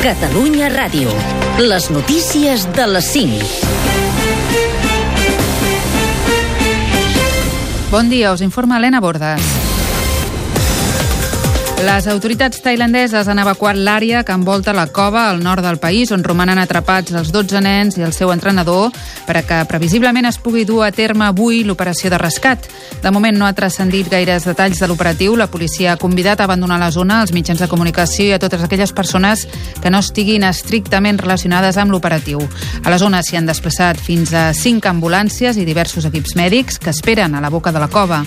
Catalunya Ràdio. Les notícies de les 5. Bon dia, us informa Helena Bordes. Les autoritats tailandeses han evacuat l'àrea que envolta la cova al nord del país, on romanen atrapats els 12 nens i el seu entrenador, per a que previsiblement es pugui dur a terme avui l'operació de rescat. De moment no ha transcendit gaires detalls de l'operatiu. La policia ha convidat a abandonar la zona als mitjans de comunicació i a totes aquelles persones que no estiguin estrictament relacionades amb l'operatiu. A la zona s'hi han desplaçat fins a cinc ambulàncies i diversos equips mèdics que esperen a la boca de la cova.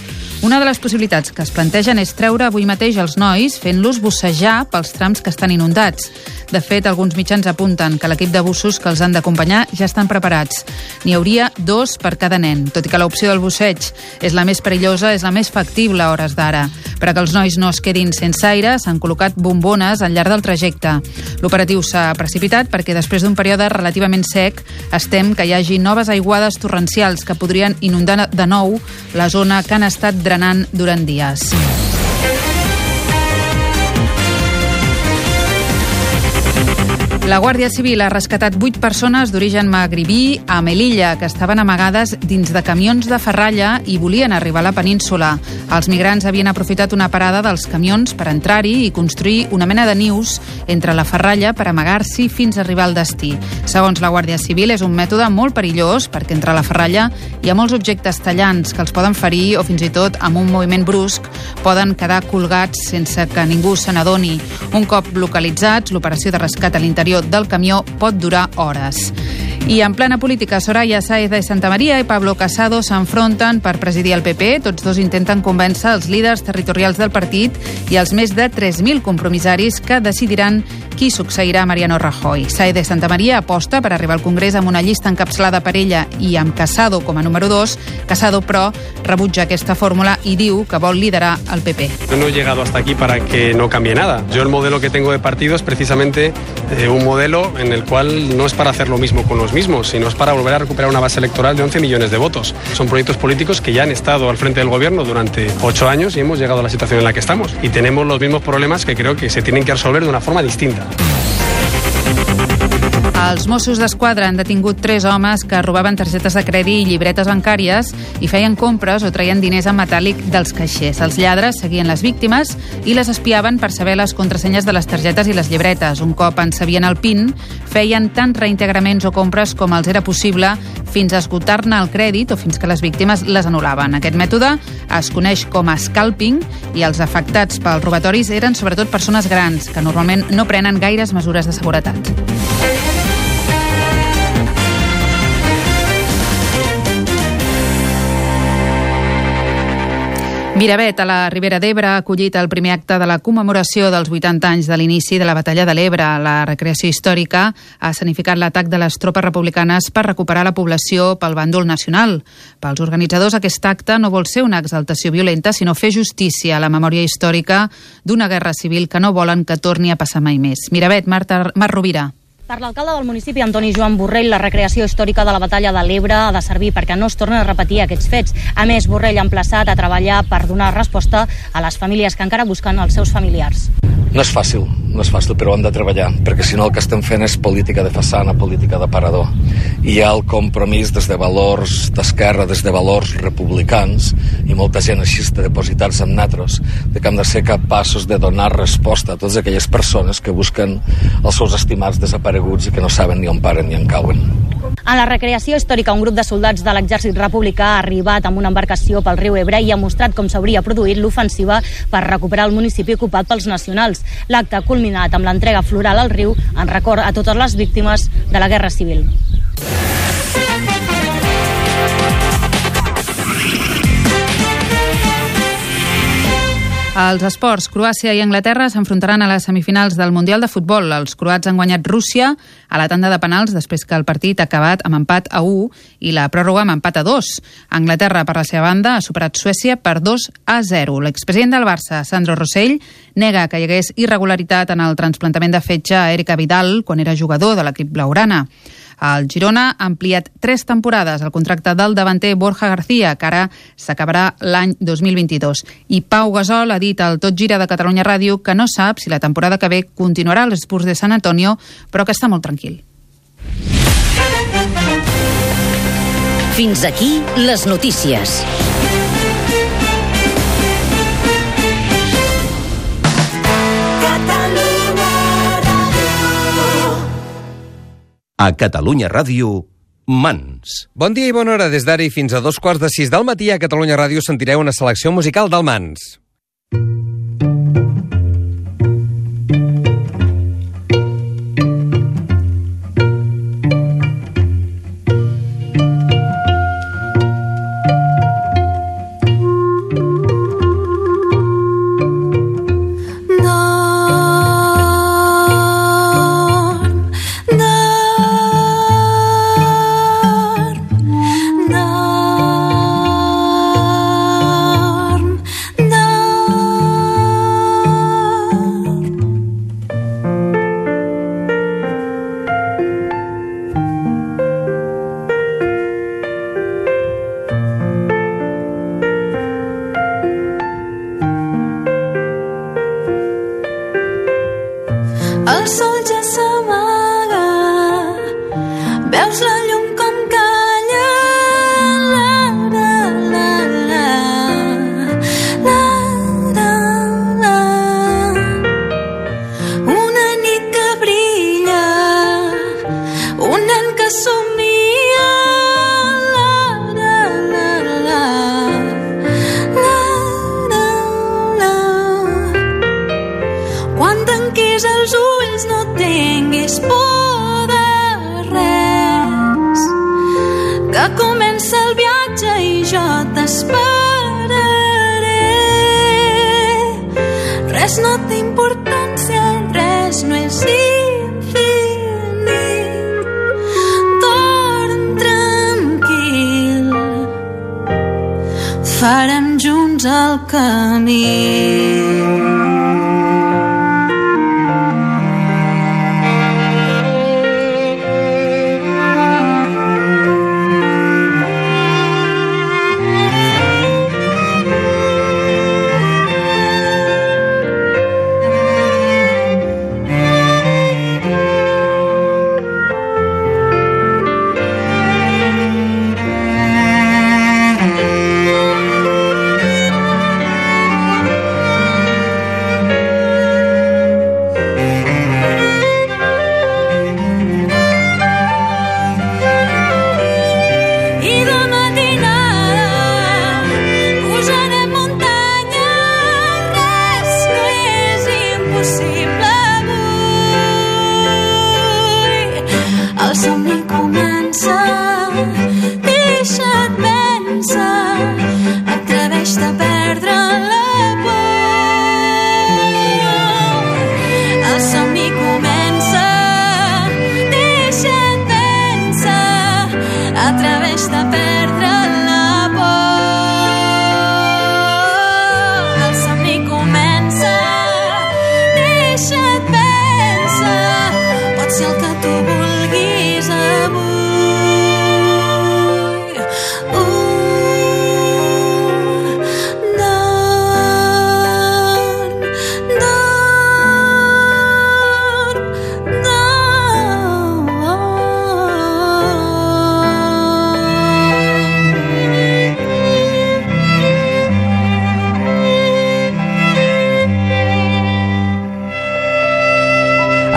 Una de les possibilitats que es plantegen és treure avui mateix els nois nois fent-los bussejar pels trams que estan inundats. De fet, alguns mitjans apunten que l'equip de bussos que els han d'acompanyar ja estan preparats. N'hi hauria dos per cada nen, tot i que l'opció del busseig és la més perillosa, és la més factible a hores d'ara. Per a que els nois no es quedin sense aire, s'han col·locat bombones al llarg del trajecte. L'operatiu s'ha precipitat perquè després d'un període relativament sec es tem que hi hagi noves aiguades torrencials que podrien inundar de nou la zona que han estat drenant durant dies. La Guàrdia Civil ha rescatat vuit persones d'origen magribí a Melilla que estaven amagades dins de camions de ferralla i volien arribar a la península. Els migrants havien aprofitat una parada dels camions per entrar-hi i construir una mena de nius entre la ferralla per amagar-s'hi fins a arribar al destí. Segons la Guàrdia Civil, és un mètode molt perillós perquè entre la ferralla hi ha molts objectes tallants que els poden ferir o fins i tot amb un moviment brusc poden quedar colgats sense que ningú se n'adoni. Un cop localitzats, l'operació de rescat a l'interior del camió pot durar hores. I en plena política, Soraya Sáez de Santa Maria i Pablo Casado s'enfronten per presidir el PP. Tots dos intenten convèncer els líders territorials del partit i els més de 3.000 compromissaris que decidiran qui succeirà Mariano Rajoy. Sáez de Santa Maria aposta per arribar al Congrés amb una llista encapçalada per ella i amb Casado com a número 2. Casado, però, rebutja aquesta fórmula i diu que vol liderar el PP. No he llegado hasta aquí para que no cambie nada. Yo el modelo que tengo de partido es precisamente eh, un modelo en el cual no es para hacer lo mismo con los mismos, sino es para volver a recuperar una base electoral de 11 millones de votos. Son proyectos políticos que ya han estado al frente del gobierno durante ocho años y hemos llegado a la situación en la que estamos. Y tenemos los mismos problemas que creo que se tienen que resolver de una forma distinta. America. Els Mossos d'Esquadra han detingut tres homes que robaven targetes de crèdit i llibretes bancàries i feien compres o traien diners en metàl·lic dels caixers. Els lladres seguien les víctimes i les espiaven per saber les contrasenyes de les targetes i les llibretes. Un cop en sabien el PIN, feien tant reintegraments o compres com els era possible fins a esgotar-ne el crèdit o fins que les víctimes les anul·laven. Aquest mètode es coneix com a scalping i els afectats pels robatoris eren sobretot persones grans que normalment no prenen gaires mesures de seguretat. Miravet, a la Ribera d'Ebre, ha acollit el primer acte de la commemoració dels 80 anys de l'inici de la Batalla de l'Ebre. La recreació històrica ha escenificat l'atac de les tropes republicanes per recuperar la població pel bàndol nacional. Pels organitzadors, aquest acte no vol ser una exaltació violenta, sinó fer justícia a la memòria històrica d'una guerra civil que no volen que torni a passar mai més. Miravet, Marta, Mar Rovira. Per l'alcalde del municipi, Antoni Joan Borrell, la recreació històrica de la batalla de l'Ebre ha de servir perquè no es tornen a repetir aquests fets. A més, Borrell ha emplaçat a treballar per donar resposta a les famílies que encara busquen els seus familiars. No és fàcil, no és fàcil, però hem de treballar, perquè si no el que estem fent és política de façana, política de parador. I hi ha el compromís des de valors d'esquerra, des de valors republicans, i molta gent així de depositar-se en natros, de que hem de ser capaços de donar resposta a totes aquelles persones que busquen els seus estimats desapareguts i que no saben ni on paren ni on cauen. En la recreació històrica, un grup de soldats de l'exèrcit republicà ha arribat amb una embarcació pel riu Ebre i ha mostrat com s'hauria produït l'ofensiva per recuperar el municipi ocupat pels nacionals. L'acte ha culminat amb l'entrega floral al riu en record a totes les víctimes de la Guerra Civil. Els esports, Croàcia i Anglaterra s'enfrontaran a les semifinals del Mundial de Futbol. Els croats han guanyat Rússia a la tanda de penals després que el partit ha acabat amb empat a 1 i la pròrroga amb empat a 2. Anglaterra, per la seva banda, ha superat Suècia per 2 a 0. L'expresident del Barça, Sandro Rossell, nega que hi hagués irregularitat en el transplantament de fetge a Erika Vidal quan era jugador de l'equip blaurana. El Girona ha ampliat tres temporades el contracte del davanter Borja García, que ara s'acabarà l'any 2022. I Pau Gasol ha dit al Tot Gira de Catalunya Ràdio que no sap si la temporada que ve continuarà a l'Espurs de San Antonio, però que està molt tranquil. Fins aquí les notícies. A Catalunya Ràdio, Mans. Bon dia i bona hora. Des d'ara i fins a dos quarts de sis del matí a Catalunya Ràdio sentireu una selecció musical del Mans.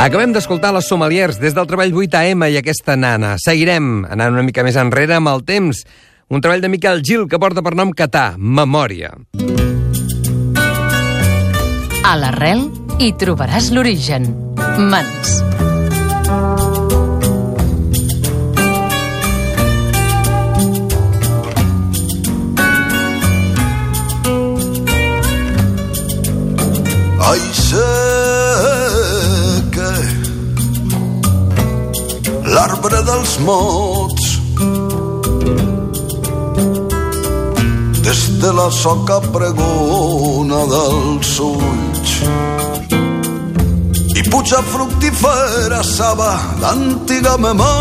Acabem d'escoltar les Sommeliers des del treball 8AM i aquesta nana. Seguirem anant una mica més enrere amb el temps. Un treball de Miquel Gil que porta per nom Catà, Memòria. A l'arrel hi trobaràs l'origen. Mans. Dels mots. Des de la soca pregona dels ulls. I puja fructífera saba d'antiga memòria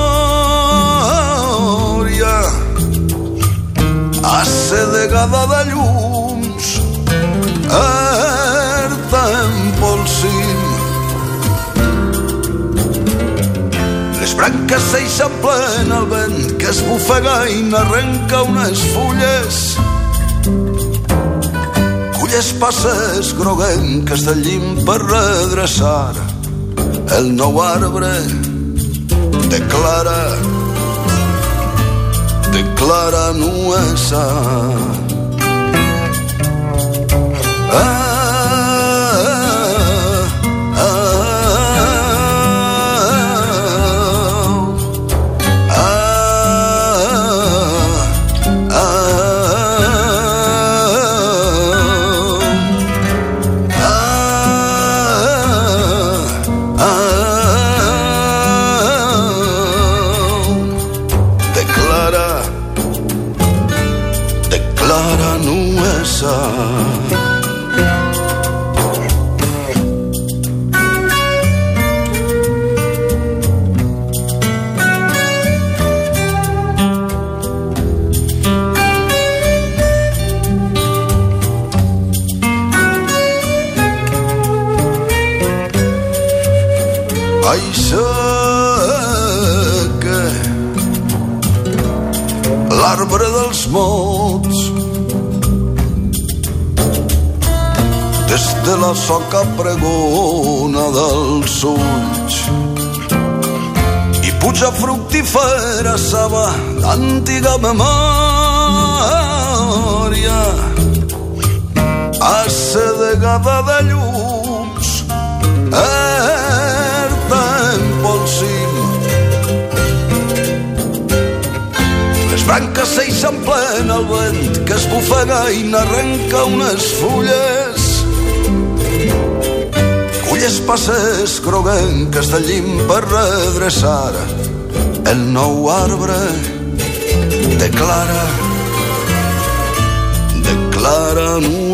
assedegada de llums erta les branques s'eixamplen al vent que es bufega i n'arrenca unes fulles. Culles passes groguenques del llim per redreçar el nou arbre. Declara declara nuesa Ai, sé que l'arbre dels mots. Des de la soca pregona dels ulls. I puja fructífera saba d'antiga memòria. Assedegada de llums erta branques s'eixamplen al vent que es bufega i n'arrenca unes fulles. Culles passes groguenques del llim per redreçar el nou arbre declara declara nuesa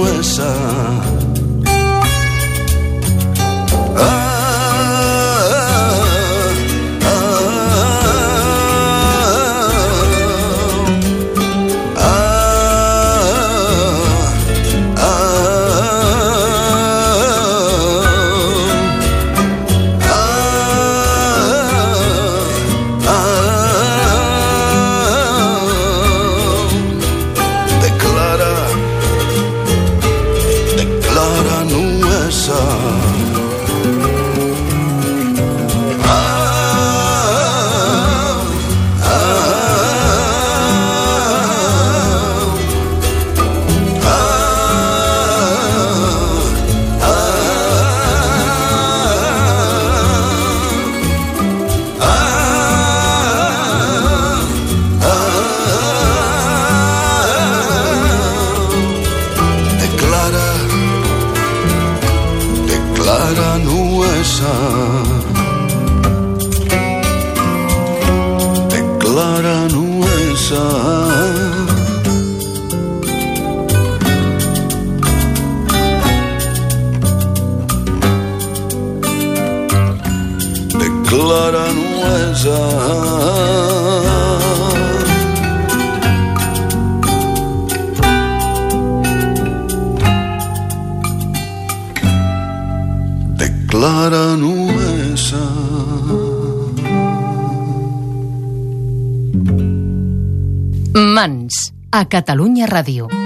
Mans, a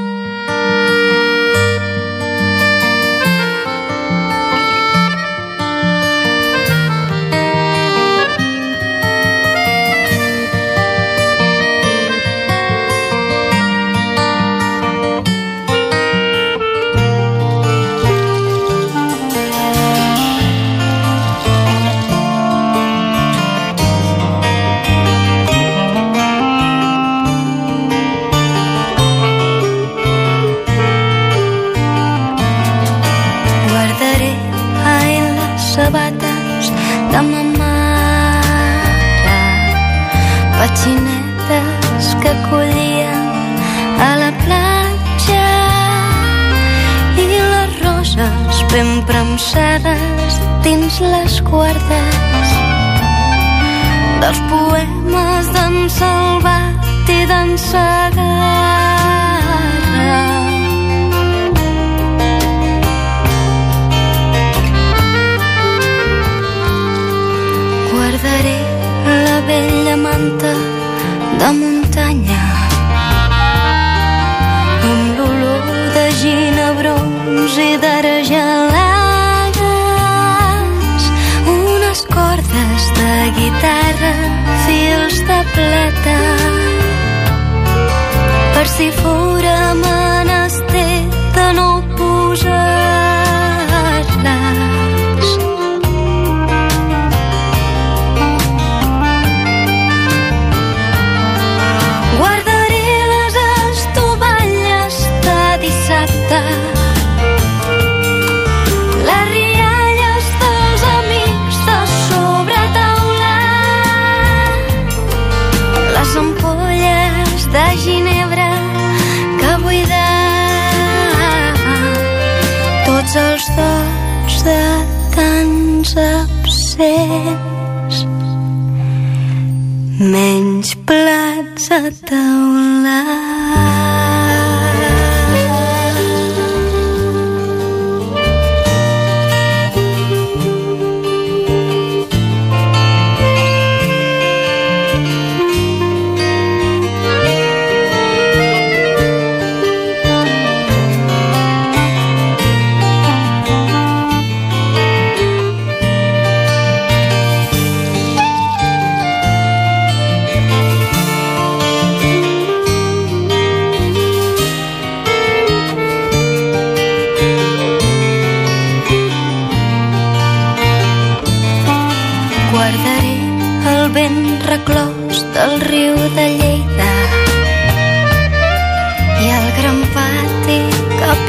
vella manta de muntanya. Amb l'olor de ginebrons i d'ara gelades unes cordes de guitarra fils de plata. Per si fora menester tots els dots de tants absents menys plats a taula.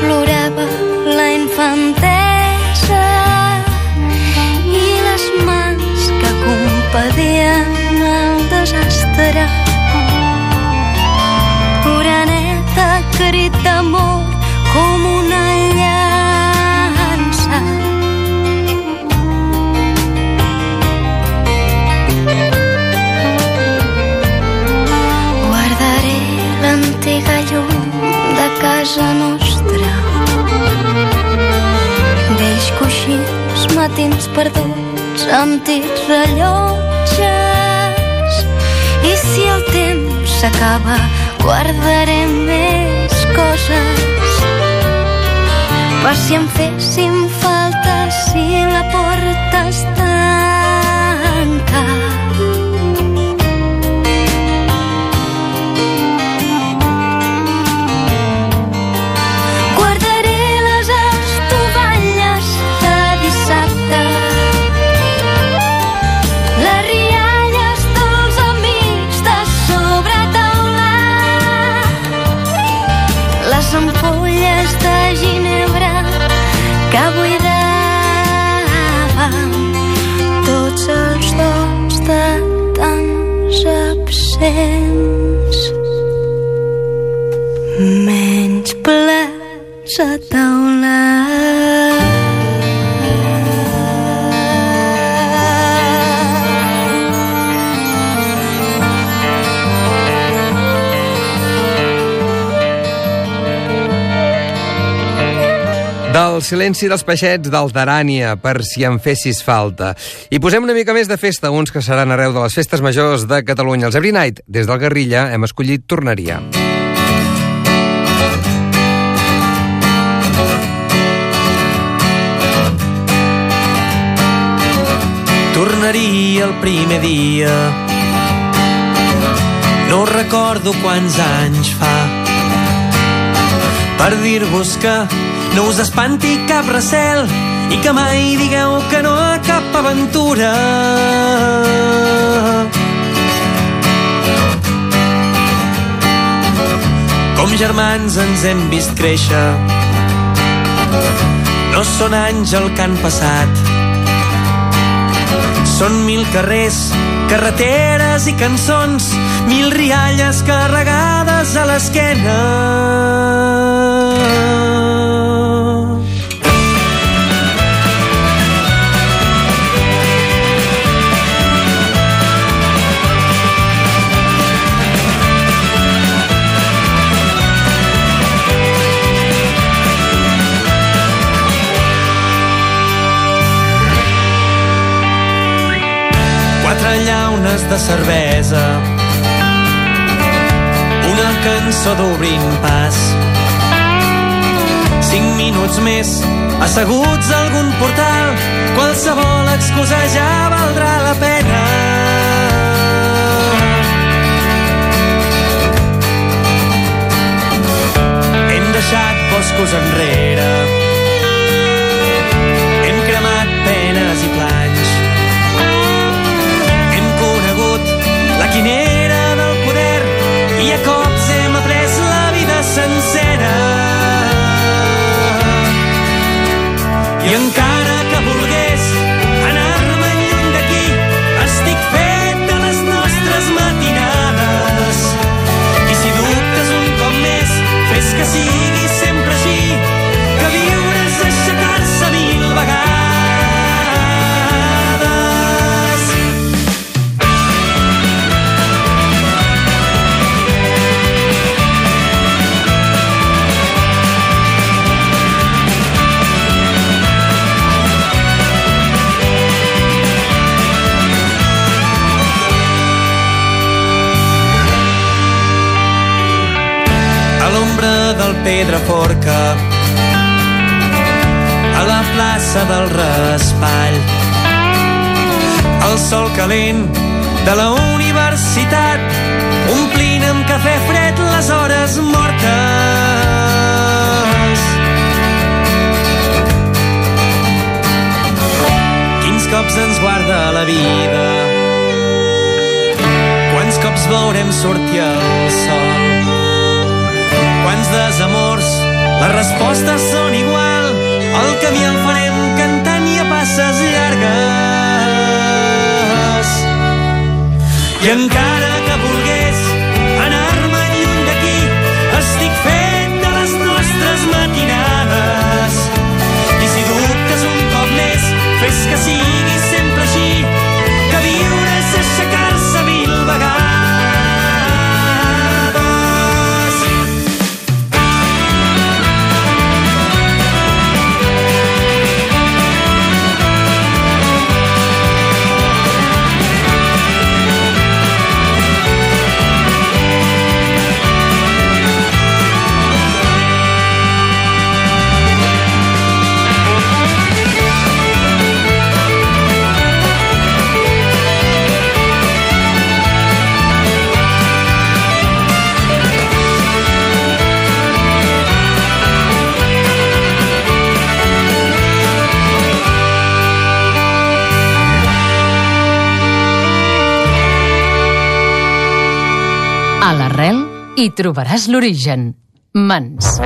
Plorava la infantesa i les mans que compadien el desastre. Oreneta crit d'amor com una llança. Guardaré l'antiga llum de casa nostra matins perduts, antics rellotges. I si el temps s'acaba, guardaré més coses. Per si em fessin falta si la porta es silenci dels peixets d'Alterània, per si em fessis falta. I posem una mica més de festa, uns que seran arreu de les festes majors de Catalunya. Els Every Night, des del Guerrilla, hem escollit Tornaria. Tornaria el primer dia No recordo quants anys fa Per dir-vos que no us espanti cap recel i que mai digueu que no a cap aventura. Com germans ens hem vist créixer. No són anys el que han passat. Són mil carrers, carreteres i cançons Mil rialles carregades a l'esquena asseguts a algun portal, qualsevol excusa ja valdrà la pena. Hem deixat boscos enrere, Pedraforca a la plaça del Raspall. El sol calent de la universitat omplint amb cafè fred les hores mortes. Quins cops ens guarda la vida? Quants cops veurem sortir el sol quants desamors, les respostes són igual, el camí el farem cantant i a passes llargues. I encara que volgués hi trobaràs l'origen. Mans.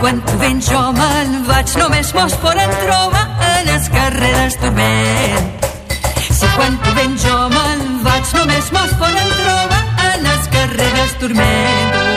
Quan tu vens jo me'n vaig, només mos poden trobar a les carreres turment. Si quan tu jo me'n vaig, només mos poden trobar a les carreres turment.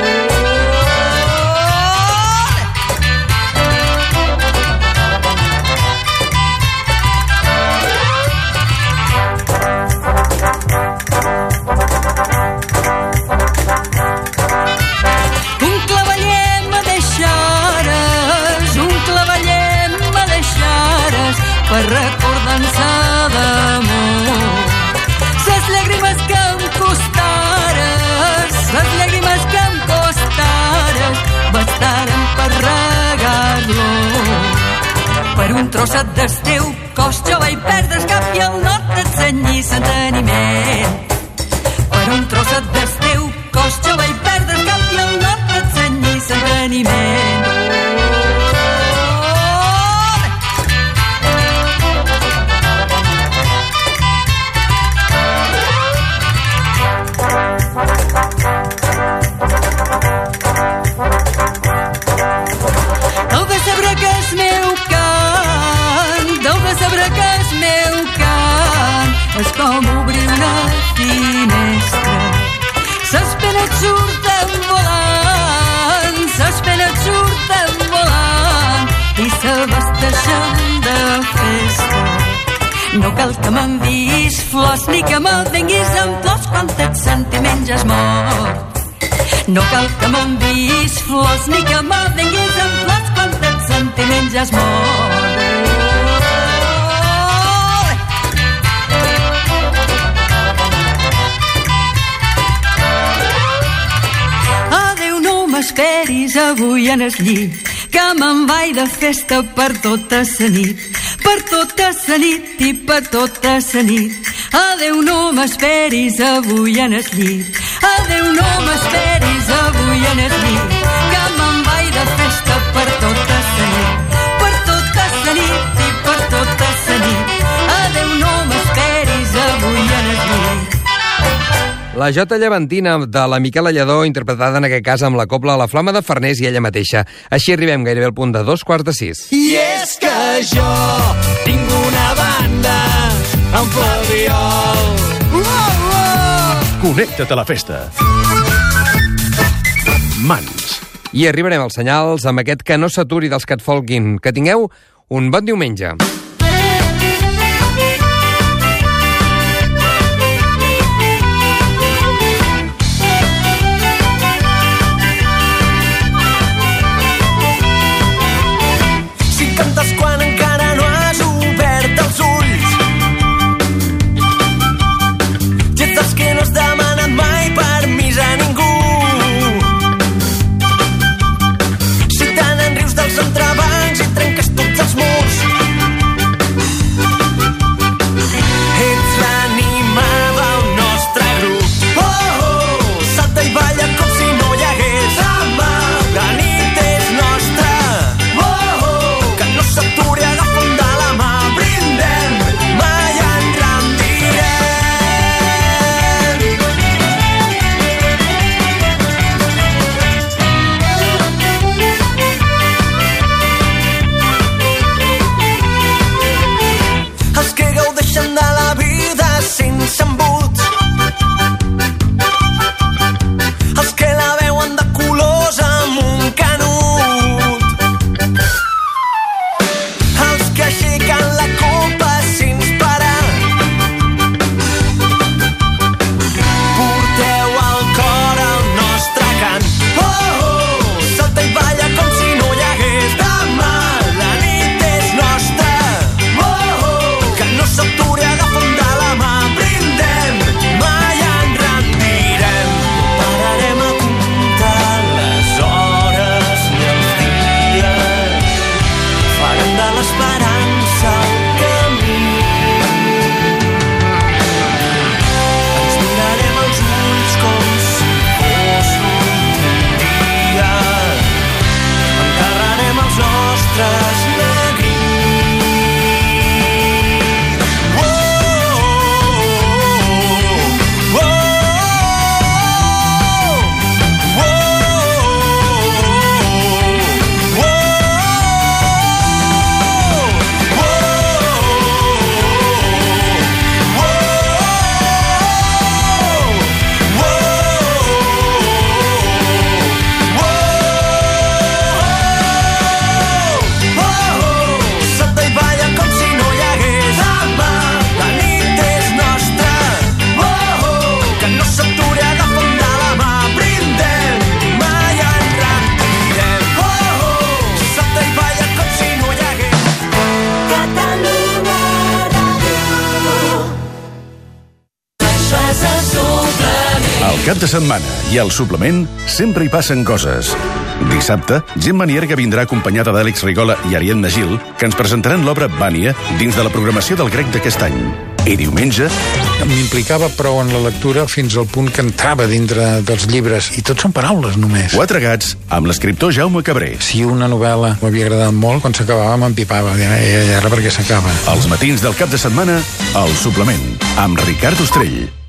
Un trosset del teu cos jo vaig perdre el cap i el nord et senyí l'enteniment. Per un trosset del surten volant, les penes surten volant i se vesteixen de festa. No cal que m'enviïs flors ni que me'l venguis amb flors quan tens sentiments ja és mort. No cal que m'enviïs flors ni que me'l venguis amb flors quan tens sentiments ja és mort. M'esperis avui en el llit, que me'n vaig de festa per tota sa nit, per tota sa nit i per tota sa nit. Adéu, no m'esperis avui en el llit, adéu, no m'esperis avui en el llit, que me'n vaig de festa per tota sa nit, per tota sa nit i per tota La Jota Llevantina de la Miquela Lledó, interpretada en aquest cas amb la copla La Flama de Farners i ella mateixa. Així arribem gairebé al punt de dos quarts de sis. I és que jo tinc una banda amb Flaviol. Uh, uh! Connecta't a la festa. Mans. I arribarem als senyals amb aquest que no s'aturi dels que et folguin. Que tingueu un bon diumenge. De setmana i al suplement sempre hi passen coses. Dissabte, Gemma Nierga vindrà acompanyada d'Àlex Rigola i Ariadna Gil, que ens presentaran l'obra Vània dins de la programació del grec d'aquest any. I diumenge, M'implicava prou en la lectura fins al punt que entrava dintre dels llibres i tot són paraules només. Quatre gats amb l'escriptor Jaume Cabré. Si una novel·la m'havia agradat molt, quan s'acabava m'empipava. Ja era perquè s'acaba. Els matins del cap de setmana, al suplement, amb Ricard Ostrell.